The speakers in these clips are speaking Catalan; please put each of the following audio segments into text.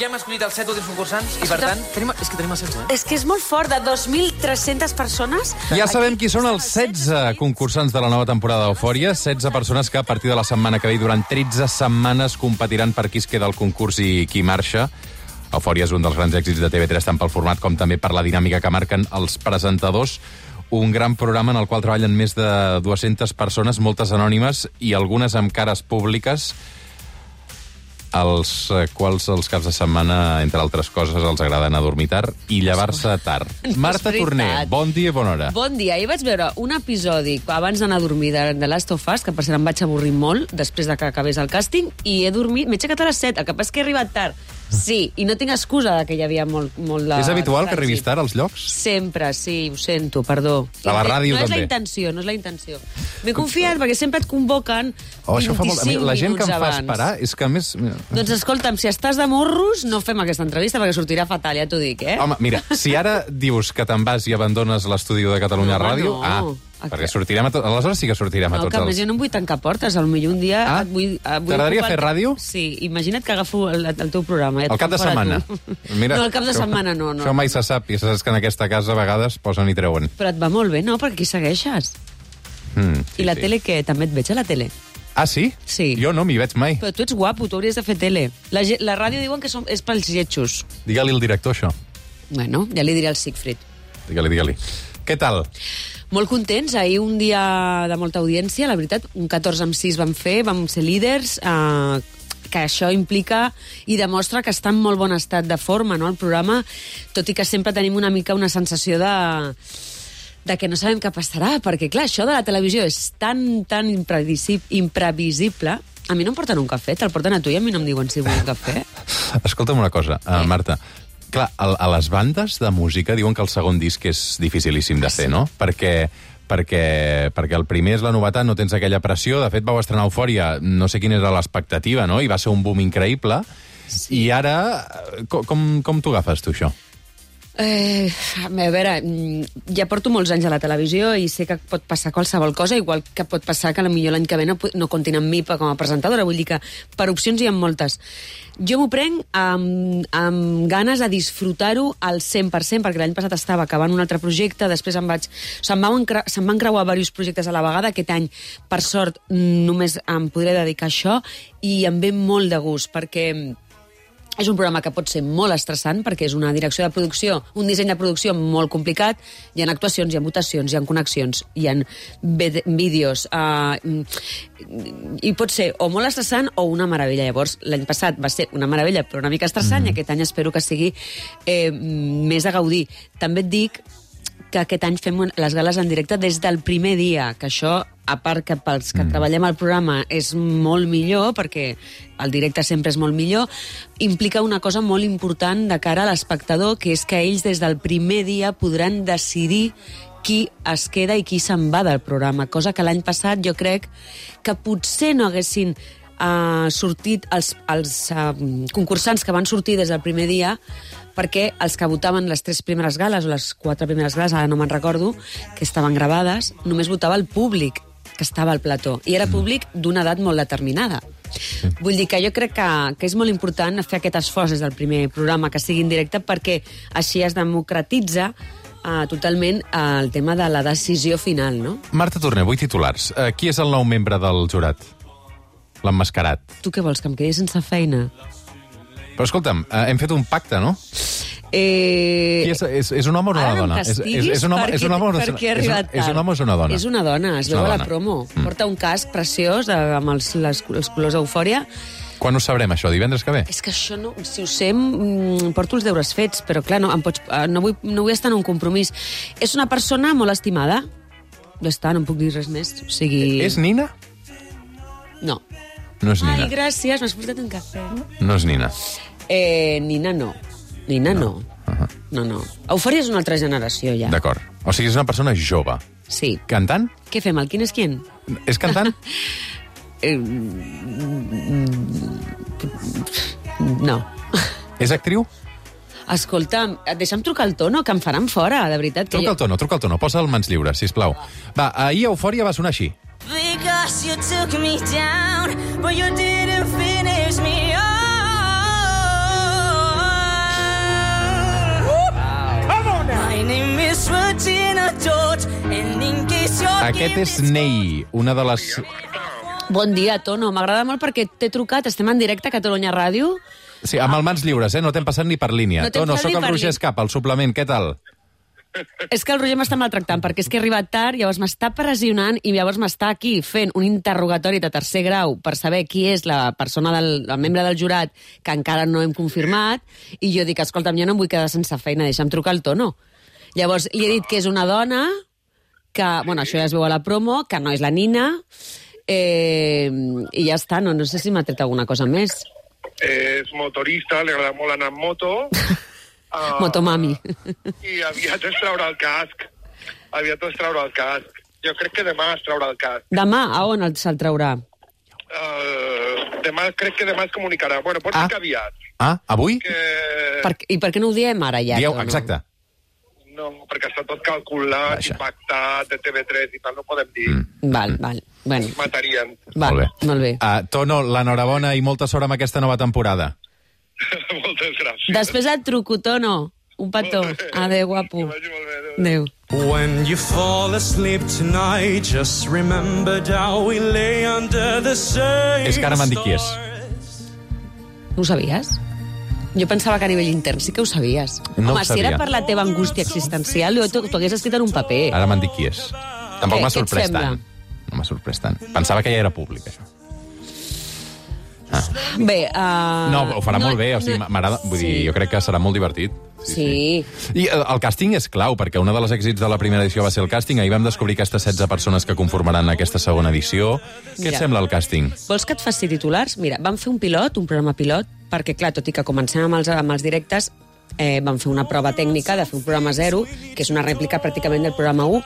Ja hem escollit els set últims concursants i, per tant, tenim, és que tenim els 16, eh? És que és molt fort, de 2.300 persones. Ja sabem qui són els 16 concursants de la nova temporada d'Eufòria, 16 persones que a partir de la setmana que ve durant 13 setmanes competiran per qui es queda al concurs i qui marxa. Eufòria és un dels grans èxits de TV3, tant pel format com també per la dinàmica que marquen els presentadors. Un gran programa en el qual treballen més de 200 persones, moltes anònimes i algunes amb cares públiques, als eh, quals els caps de setmana, entre altres coses, els agrada anar a dormir tard i llevar-se tard. Marta. Torner, bon dia i bona hora. Bon dia. Ahir vaig veure un episodi abans d'anar a dormir de, de Last of Us, que per cert em vaig avorrir molt després de que acabés el càsting, i he dormit, m'he aixecat a les 7, el que passa és que he arribat tard. Sí, i no tinc excusa de que hi havia molt, molt de... És habitual que arribis tard als llocs? Sempre, sí, ho sento, perdó. A la ràdio, no és la també. intenció, no és la intenció. M'he confiat perquè sempre et convoquen Oh, això fa molt... a mi, 25 La gent que em fa abans. esperar és que, a més... Doncs escolta'm, si estàs de morros, no fem aquesta entrevista perquè sortirà fatal, ja t'ho dic, eh? Home, mira, si ara dius que te'n vas i abandones l'estudi de Catalunya No, Ràdio... no. Ah, perquè sortirem a tot... Aleshores sí que sortirem a No, tots que a els... jo no em vull tancar portes, potser un dia Ah, et vull... Et vull t'agradaria fer ràdio? Sí, imagina't que agafo el, el teu programa. et El cap de setmana. Mira, no, el cap de això- setmana no, no. Això mai se sap, i saps que en aquesta casa a vegades posen i treuen. Però et va molt bé, no? Perquè aquí segueixes. Mm, I la tele què? També et veig a la tele. Ah, sí? Sí. Jo no m'hi veig mai. Però tu ets guapo, tu hauries de fer tele. La, la ràdio diuen que som, és pels lletjos. Digue-li al director, això. Bueno, ja li diré al Siegfried. Digue-li, digue-li. Què tal? Molt contents, ahir un dia de molta audiència, la veritat, un 14 amb 6 vam fer, vam ser líders, eh, que això implica i demostra que està en molt bon estat de forma, no?, el programa, tot i que sempre tenim una mica una sensació de de que no sabem què passarà, perquè, clar, això de la televisió és tan, tan imprevisi- imprevisible. A mi no em porten un cafè, te'l porten a tu i a mi no em diuen si vull un cafè. Escolta'm una cosa, uh, Marta. Clar, a, a les bandes de música diuen que el segon disc és dificilíssim de fer, no? Perquè perquè, perquè el primer és la novetat, no tens aquella pressió. De fet, vau estrenar Eufòria, no sé quina era l'expectativa, no? I va ser un boom increïble. Sí. I ara, eh, co- com, com t'ho agafes, tu, això? Eh, a veure, mm, ja porto molts anys a la televisió i sé que pot passar qualsevol cosa, igual que pot passar que potser l'any que ve no, no comptin amb mi com a presentadora, vull dir que per opcions hi ha moltes. Jo m'ho prenc amb, amb ganes de disfrutar-ho al 100%, perquè l'any passat estava acabant un altre projecte, després em vaig... Se'm van, se'm van creuar diversos projectes a la vegada, aquest any, per sort, només em podré dedicar a això, i em ve molt de gust, perquè és un programa que pot ser molt estressant perquè és una direcció de producció, un disseny de producció molt complicat. Hi ha actuacions, hi ha votacions, hi ha connexions, hi ha vídeos... Uh, I pot ser o molt estressant o una meravella. Llavors, l'any passat va ser una meravella, però una mica estressant, mm. i aquest any espero que sigui eh, més a gaudir. També et dic que aquest any fem les gales en directe des del primer dia, que això, a part que pels que mm. treballem al programa és molt millor, perquè el directe sempre és molt millor, implica una cosa molt important de cara a l'espectador, que és que ells des del primer dia podran decidir qui es queda i qui se'n va del programa, cosa que l'any passat jo crec que potser no haguessin uh, sortit els, els uh, concursants que van sortir des del primer dia perquè els que votaven les tres primeres gales o les quatre primeres gales, ara no me'n recordo, que estaven gravades, només votava el públic que estava al plató. I era públic d'una edat molt determinada. Vull dir que jo crec que, que és molt important fer aquest esforç des del primer programa que sigui en directe perquè així es democratitza uh, totalment uh, el tema de la decisió final, no? Marta Torner, vull titulars. Uh, qui és el nou membre del jurat? L'emmascarat. Tu què vols, que em quedi sense feina? Però escolta'm, uh, hem fet un pacte, no? Eh... Qui és, és, és un home o una Ara dona? És, és, és, un home, perquè, és un home o una és, un, és un home o és una dona? És una dona, es És veu a la promo. Mm. Porta un casc preciós de, amb els, les, els colors d'eufòria. Quan ho sabrem, això? Divendres que ve? És que això, no, si ho sé, mm, porto els deures fets, però clar, no, em pots, eh, no, vull, no vull estar en un compromís. És una persona molt estimada. Ja està, no em puc dir res més. O sigui... És Nina? No. No és Nina. Ai, gràcies, m'has portat un cafè. No és Nina. Eh, Nina no. Nina no. Uh No, no. Eufòria és una altra generació, ja. D'acord. O sigui, és una persona jove. Sí. Cantant? Què fem, el quin és quin? És cantant? Eh, no. és actriu? Escolta'm, deixa'm trucar el tono, que em faran fora, de veritat. Que Truca el tono, truca el tono. Posa el mans lliures, sisplau. Va, ahir Eufòria va sonar així. Because you took me down, but you didn't finish me off. Aquest és Nei, una de les... Bon dia, Tono. M'agrada molt perquè t'he trucat. Estem en directe a Catalunya Ràdio. Sí, amb el mans lliures, eh? No t'hem passat ni per línia. No Tono, sóc ni el per Roger línia. Escap, el suplement, què tal? És que el Roger m'està maltractant, perquè és que he arribat tard, llavors m'està pressionant i llavors m'està aquí fent un interrogatori de tercer grau per saber qui és la persona, del, el membre del jurat que encara no hem confirmat, i jo dic, escolta'm, jo no em vull quedar sense feina, deixa'm trucar al Tono. Llavors li he dit que és una dona, que, bueno, això ja es veu a la promo, que no és la Nina, eh, i ja està, no, no sé si m'ha tret alguna cosa més. És motorista, li agrada molt anar amb moto. Ah, Motomami. I aviat es traurà el casc. Aviat es traurà el casc. Jo crec que demà es traurà el casc. Demà, a on el- se'l traurà? Uh, demà, crec que demà es comunicarà. Bueno, pot Ah. ser que aviat. Ah, avui? Que... Per, I per què no ho diem ara ja? Dieu, exacte. No, perquè està tot calculat Vaja. i pactat de TV3 i tal, no podem dir. Mm. Val, val. Bueno, Matarien. val, molt bé. molt bé. Uh, Tono, l'enhorabona i molta sort amb aquesta nova temporada. Moltes gràcies. Després et truco, Tono. Un petó. Adéu, guapo. Que vagi molt bé. Adéu. When you fall asleep tonight, just remember how we lay under the same És que ara m'han dit qui és. No ho sabies? Jo pensava que a nivell intern sí que ho sabies. No ho Home, si era per la teva angústia existencial, jo t'ho hagués escrit en un paper. Ara m'han dit qui és. Tampoc Què- m'ha què sorprès tant. No m'ha sorprès tant. Pensava que ja era públic, això. Bé, uh, No, ho farà molt bé, o sigui, m'agrada... Vull dir, jo crec que serà molt divertit. Sí. I eh, el càsting és clau, perquè una de les èxits de la primera edició va ser el càsting. Ahir vam descobrir aquestes 16 persones que conformaran aquesta segona edició. Què Mira. et sembla el càsting? Vols que et faci titulars? Mira, vam fer un pilot, un programa pilot, perquè, clar, tot i que comencem amb els, amb els directes, eh, vam fer una prova tècnica de fer un programa zero, que és una rèplica pràcticament del programa 1,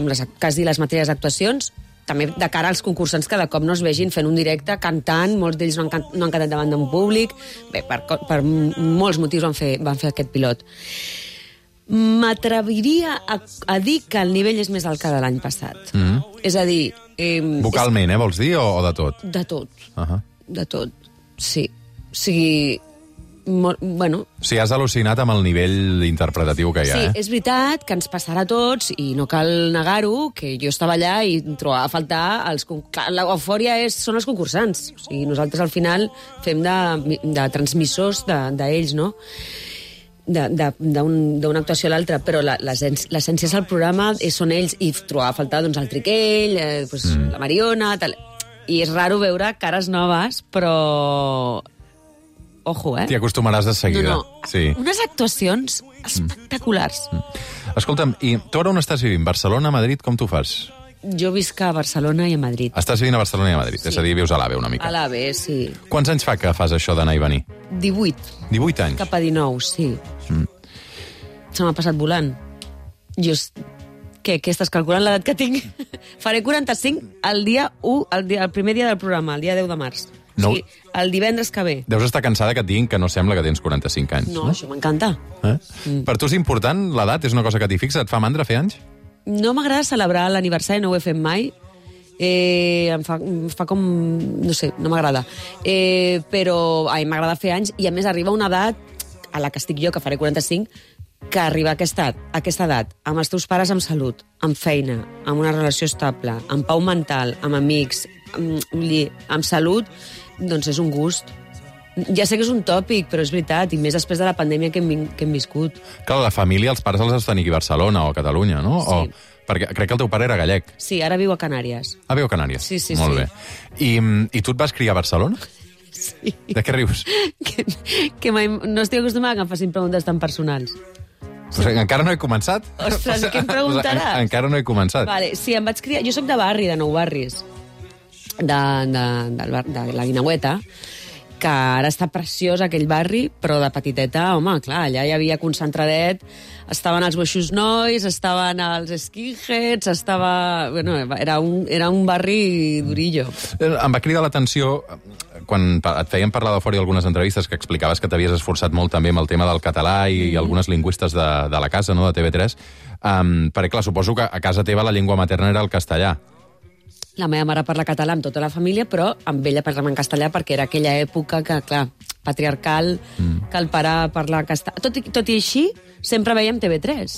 amb les, quasi les mateixes actuacions, també de cara als concursants que de cop no es vegin fent un directe, cantant, molts d'ells no han, no han cantat davant d'un públic, bé, per, per molts motius van fer, van fer aquest pilot. M'atreviria a, a dir que el nivell és més alt que de l'any passat. Mm. És a dir... Eh, Vocalment, eh, vols dir, o, o de tot? és de tot, Uh -huh. de tot, sí. O sigui, molt, bueno, sigui, has al·lucinat amb el nivell interpretatiu que hi ha, sí, eh? és veritat que ens passarà a tots i no cal negar-ho, que jo estava allà i trobava a faltar els... l'eufòria és, són els concursants. O sigui, nosaltres al final fem de, de transmissors d'ells, de, d'ells, no? d'una actuació a l'altra, però la- l'essència del programa són ells, i trobava a faltar doncs, el Triquell, eh, doncs, mm. la Mariona... Tal. I és raro veure cares noves, però... Ojo, eh? T'hi acostumaràs de seguida. No, no. Sí. Unes actuacions espectaculars. Escolta'm, i tu ara on estàs vivint? Barcelona, Madrid, com tu fas? Jo visc a Barcelona i a Madrid. Estàs vivint a Barcelona i a Madrid, Sí. és a dir, vius a l'AVE una mica. A l'AVE, sí. Quants anys fa que fas això d'anar i venir? 18, 18 anys? cap a 19, sí. Mm. Se m'ha passat volant. Jo... Què, què estàs calculant l'edat que tinc? Faré 45 el dia 1, el, dia, el primer dia del programa, el dia 10 de març. No. O sigui, el divendres que ve. Deus estar cansada que et diguin que no sembla que tens 45 anys, No, això m'encanta. Eh? Mm. Per tu és important l'edat? És una cosa que t'hi fixa? Et fa mandra fer anys? No m'agrada celebrar l'aniversari, no ho he fet mai. Eh, em, fa, em fa com... No sé, no m'agrada. Eh, però a mi m'agrada fer anys i a més arriba una edat a la que estic jo, que faré 45, que arriba a aquesta, a aquesta edat, amb els teus pares amb salut, amb feina, amb una relació estable, amb pau mental, amb amics, amb, dir, amb salut, doncs és un gust. Ja sé que és un tòpic, però és veritat, i més després de la pandèmia que hem, que hem viscut. Clar, la família, els pares els has de tenir aquí a Barcelona o a Catalunya, no? Sí. O, perquè crec que el teu pare era gallec. Sí, ara viu a Canàries. Ah, viu a Canàries. Sí, sí, Molt sí. bé. I, I tu et vas criar a Barcelona? Sí. De què rius? que, que mai, no estic acostumada a que em facin preguntes tan personals. O sigui, encara no he començat? Ostres, què em preguntaràs? En, encara no he començat. Vale, sí, em vaig criar... Jo sóc de barri, de Nou Barris, de, de, bar, de la Guinaueta, que ara està preciós aquell barri, però de petiteta, home, clar, allà hi havia concentradet, estaven els boixos nois, estaven els skinheads, estava... Bueno, era un, era un barri durillo. Eh, Em va cridar l'atenció eh, quan et feien parlar de fora i algunes entrevistes que explicaves que t'havies esforçat molt també amb el tema del català i, i algunes lingüistes de, de la casa, no?, de TV3, um, perquè, clar, suposo que a casa teva la llengua materna era el castellà. La meva mare parla català amb tota la família, però amb ella parlem en castellà perquè era aquella època que, clar, patriarcal, mm. que el pare parla castellà... Tot, i- tot i així, sempre veiem TV3.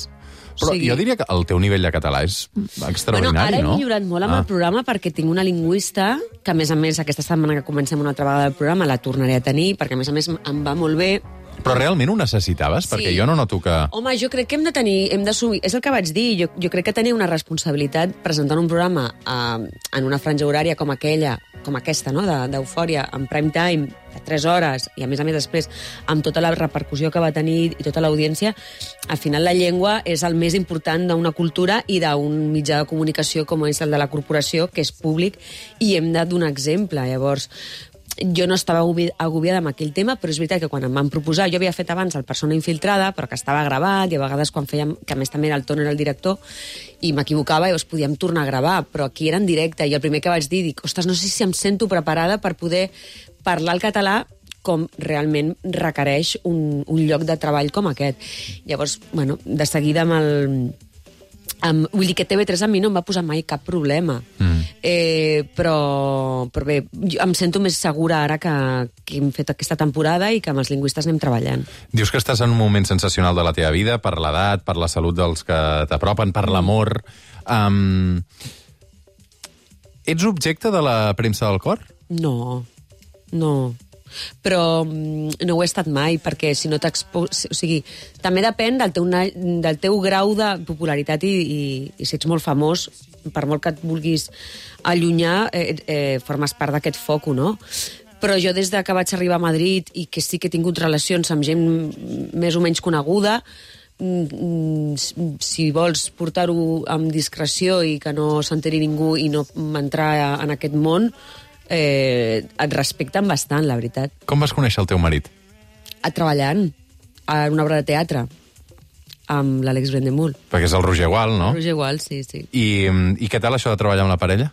Però jo diria que el teu nivell de català és Bueno, extraordinari, ara he no? millorat molt amb Ah. el programa perquè tinc una lingüista que, a més a més, aquesta setmana que comencem una altra vegada el programa la tornaré a tenir, perquè, a més a més, em va molt bé. Però realment ho necessitaves? Sí. Perquè jo no noto que... Home, jo crec que hem de tenir, hem d'assumir, és el que vaig dir, jo, jo crec que tenia una responsabilitat presentant un programa eh, en una franja horària com aquella, com aquesta, no?, de- d'Eufòria, en prime time, de 3 hores, i a més a més després, amb tota la repercussió que va tenir i tota l'audiència, al final la llengua és el més important d'una cultura i d'un mitjà de comunicació com és el de la corporació, que és públic, i hem de donar exemple. Llavors, jo no estava agobi- agobiada amb aquell tema, però és veritat que quan em van proposar, jo havia fet abans el Persona Infiltrada, però que estava gravat, i a vegades quan fèiem, que a més també era el Toni era el director, i m'equivocava i llavors podíem tornar a gravar, però aquí era en directe, i el primer que vaig dir, dic, ostres, no sé si em sento preparada per poder parlar el català com realment requereix un, un lloc de treball com aquest. Llavors, bueno, de seguida amb el, Um, vull dir que TV3 a mi no em va posar mai cap problema. Mm. Eh, però, però bé, jo em sento més segura ara que, que hem fet aquesta temporada i que amb els lingüistes anem treballant. Dius que estàs en un moment sensacional de la teva vida, per l'edat, per la salut dels que t'apropen, per l'amor... Um, ets objecte de la premsa del cor? No, no. Però mm, no ho he estat mai, perquè si no t'expo... O sigui, també depèn del teu, del teu grau de popularitat i, i, i si ets molt famós, per molt que et vulguis allunyar, eh, eh, formes part d'aquest foco, no? Però jo des de que vaig arribar a Madrid i que sí que he tingut relacions amb gent més o menys coneguda, mm, mm, si vols portar-ho amb discreció i que no s'enteri ningú i no entrar en aquest món, eh, et respecten bastant, la veritat. Com vas conèixer el teu marit? A treballant a una obra de teatre amb l'Àlex Brendemul. Perquè és el Roger Gual, no? Roger Gual, sí, sí. I, I què tal això de treballar amb la parella?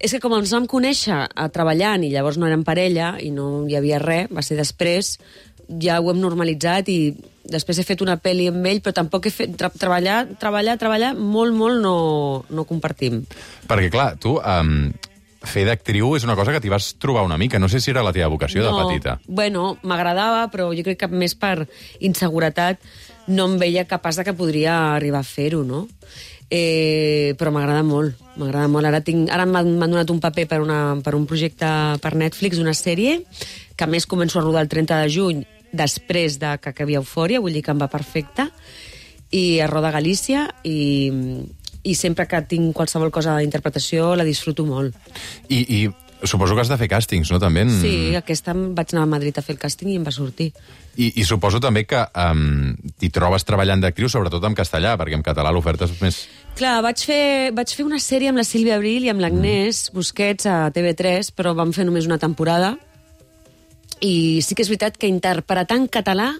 És que com ens vam conèixer a treballant i llavors no érem parella i no hi havia res, va ser després, ja ho hem normalitzat i després he fet una pel·li amb ell, però tampoc he fet... Tra treballar, treballar, treballar, molt, molt no, no compartim. Perquè, clar, tu... Um, fer d'actriu és una cosa que t'hi vas trobar una mica. No sé si era la teva vocació de petita. Bueno, m'agradava, però jo crec que més per inseguretat no em veia capaç de que podria arribar a fer-ho, no? Eh, però m'agrada molt, m'agrada molt. Ara, tinc, ara m'han donat un paper per, una, per un projecte per Netflix, una sèrie, que més començo a rodar el 30 de juny, després de que acabi Eufòria, vull dir que em va perfecte, i a roda Galícia, i, i sempre que tinc qualsevol cosa d'interpretació la disfruto molt. I, I suposo que has de fer càstings, no, també? En... Sí, aquesta vaig anar a Madrid a fer el càsting i em va sortir. I, I suposo també que um, t'hi trobes treballant d'actriu, sobretot en castellà, perquè en català l'oferta és més... Clar, vaig fer, vaig fer una sèrie amb la Sílvia Abril i amb l'Agnès Busquets a TV3, però vam fer només una temporada. I sí que és veritat que interpretar en català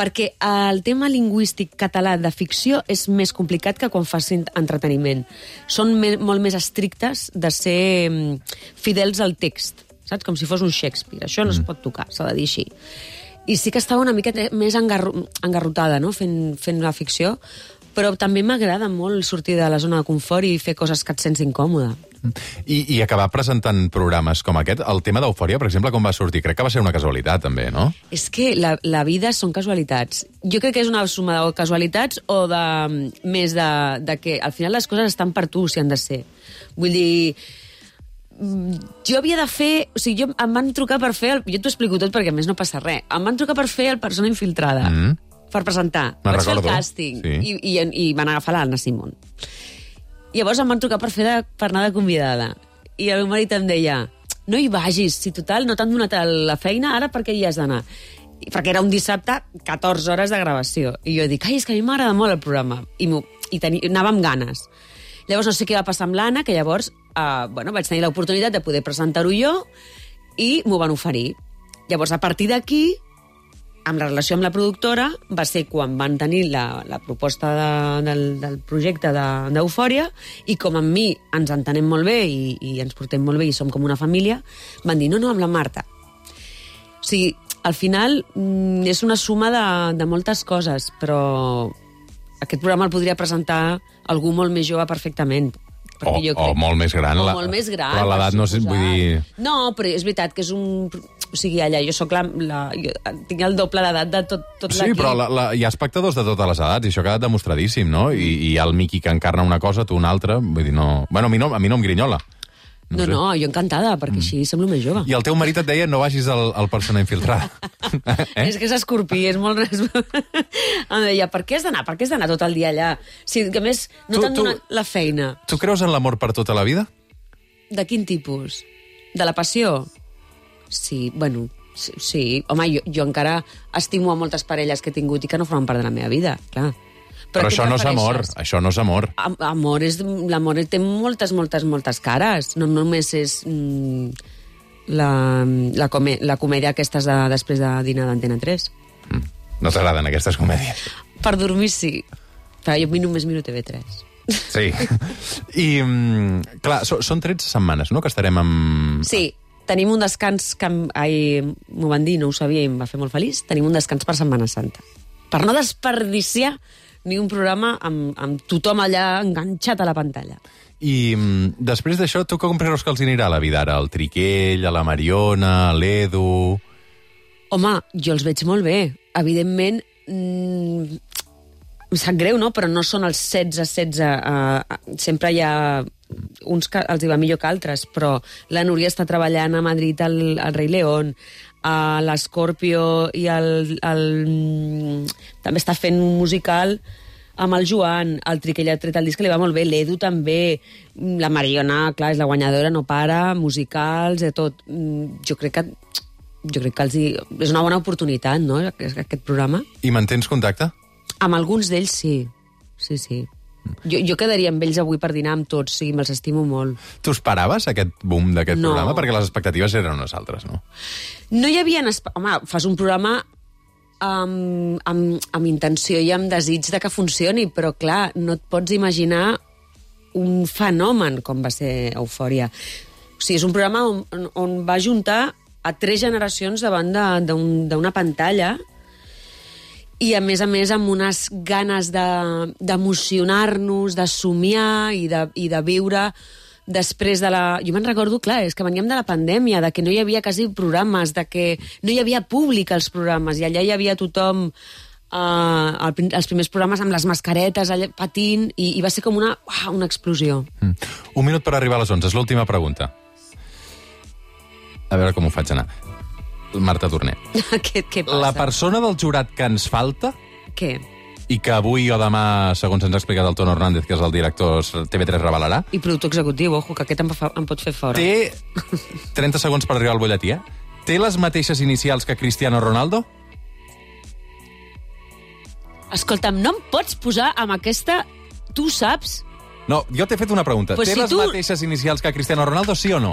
perquè el tema lingüístic català de ficció és més complicat que quan fas en- entreteniment. Són me molt més estrictes de ser mm, fidels al text, saps? Com si fos un Shakespeare. Això no es pot tocar, s'ha de dir així. I sí que estava una mica més engarro engarrotada, no?, fent, fent la ficció, però també m'agrada molt sortir de la zona de confort i fer coses que et sents incòmode. I, I acabar presentant programes com aquest, el tema d'Eufòria, per exemple, com va sortir? Crec que va ser una casualitat, també, no? És que la, la vida són casualitats. Jo crec que és una suma de casualitats o de, més de, de que al final les coses estan per tu, si han de ser. Vull dir, mm, jo havia de fer... O sigui, jo, em van trucar per fer... El, jo t'ho explico tot perquè a més no passa res. Em van trucar per fer el Persona Infiltrada. Mm. Per presentar. Me'n Vaig fer el càsting. sí. I, i, I van agafar l'Anna Simón. Llavors em van trucar per, fer de, per anar de convidada. I el meu marit em deia, no hi vagis, si total no t'han donat la feina, ara per què hi has d'anar? Perquè era un dissabte, 14 hores de gravació. I jo dic, ai, és que a mi m'agrada molt el programa. I, i teni, anava amb ganes. Llavors no sé què va passar amb l'Anna, que llavors eh, bueno, vaig tenir l'oportunitat de poder presentar-ho jo i m'ho van oferir. Llavors, a partir d'aquí, amb la relació amb la productora, va ser quan van tenir la, la proposta de, del, del projecte de- d'Eufòria i com amb mi ens entenem molt bé i, i ens portem molt bé i som com una família, van dir, no, no, amb la Marta. O sigui, al final mm, és una suma de, de moltes coses, però aquest programa el podria presentar algú molt més jove perfectament. O, o molt més gran. O la- molt més gran. Però l'edat no vull dir... No, però és veritat que és un, O sigui, allà jo sóc la... la jo tinc el doble d'edat de tot, tot Sí, l'equip. però la, la, hi ha espectadors de totes les edats, i això ha quedat demostradíssim, no? I, i hi ha el Miqui que encarna una cosa, tu una altra, vull dir, no... Bueno, a mi no, a mi no em grinyola. No, sé. no, jo encantada, perquè així semblo més jove. I el teu marit et deia no vagis al, al persona infiltrada. Eh? És que és escorpí, és molt... em deia, per què has d'anar? Per què has d'anar tot el dia allà? Si, que més, no t'han donat la feina. Tu creus en l'amor per tota la vida? De quin tipus? De la passió? Sí, bueno, sí. sí. Home, jo, jo encara estimo a moltes parelles que he tingut i que no formen part de la meva vida, clar. Però, què això no és amor, això no és amor. Am- Amor és... L'amor té moltes, moltes, moltes cares. No només és mm, la, la, comè la comèdia aquestes de, després de dinar d'Antena 3. No t'agraden aquestes comèdies. Per dormir, sí. Però jo només miro TV3. Sí. I, mm, clar, so, són 13 setmanes, no?, que estarem amb... Sí, tenim un descans que ai, m'ho van dir, no ho sabia i em va fer molt feliç. Tenim un descans per Setmana Santa. Per no desperdiciar ni un programa amb, amb tothom allà enganxat a la pantalla. I mm, després d'això, tu com creus que els anirà a la vida ara? Al Triquell, a la Mariona, a l'Edu... Home, jo els veig molt bé. Evidentment, mm, em sap greu, no? Però no són els 16-16. Uh, sempre hi ha uns que els hi va millor que altres, però la Núria està treballant a Madrid al, al Rei León, a l'Escorpio i el, el, també està fent un musical amb el Joan, el Triquell ha tret el disc que li va molt bé, l'Edu també, la Mariona, clar, és la guanyadora, no para, musicals, de tot. Mm, Jo crec que jo crec que els hi... és una bona oportunitat, no?, aquest programa. I mantens contacte? Amb alguns d'ells sí, sí, sí. Jo, jo quedaria amb ells avui per dinar amb tots, sí, me'ls estimo molt. Tu esperaves aquest boom d'aquest No. programa? Perquè les expectatives eren unes altres, no? No hi havia... Home, fas un programa amb, amb, amb intenció i amb desig de que funcioni, però clar, no et pots imaginar un fenomen com va ser Eufòria. O sigui, és un programa on, on, va juntar a tres generacions davant d'una pantalla i, a més a més, amb unes ganes de- d'emocionar-nos, de, de somiar i de, i de viure després de la... Jo me'n recordo, clar, és que veníem de la pandèmia, de que no hi havia quasi programes, de que no hi havia públic als programes, i allà hi havia tothom uh, el, els primers programes amb les mascaretes allà, patint, i, i va ser com una, uah, una explosió. Mm. Un minut per arribar a les 11, és l'última pregunta. A veure com ho faig anar. Marta Torner. què, què passa? La persona del jurat que ens falta Què? i que avui o demà, segons ens ha explicat el Tono Hernández, que és el director, TV3 revelarà, I productor executiu, ojo, que aquest em, fa, em pot fer fora. té 30 segons per arribar al butlletí, eh? Té les mateixes inicials que Cristiano Ronaldo? Escolta'm, no em pots posar amb aquesta... Tu saps? No, jo t'he fet una pregunta. Pues té si les tu- mateixes inicials que Cristiano Ronaldo, sí o no?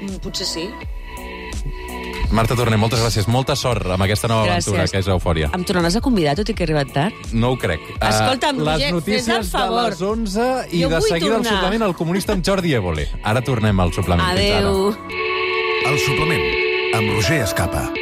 Mm, Potser sí. Marta Torner, moltes gràcies. Molta sort amb aquesta nova Gràcies. aventura, que és Eufòria. Em tornaràs a convidar, tot i que he arribat tard? No ho crec. Escolta'm, Eh, Roger, les fes notícies el favor. de les 11 i Jo de seguida el tornar. suplement al comunista amb Jordi Évole. Ara tornem al suplement. Adeu. El suplement, amb Roger Escapa.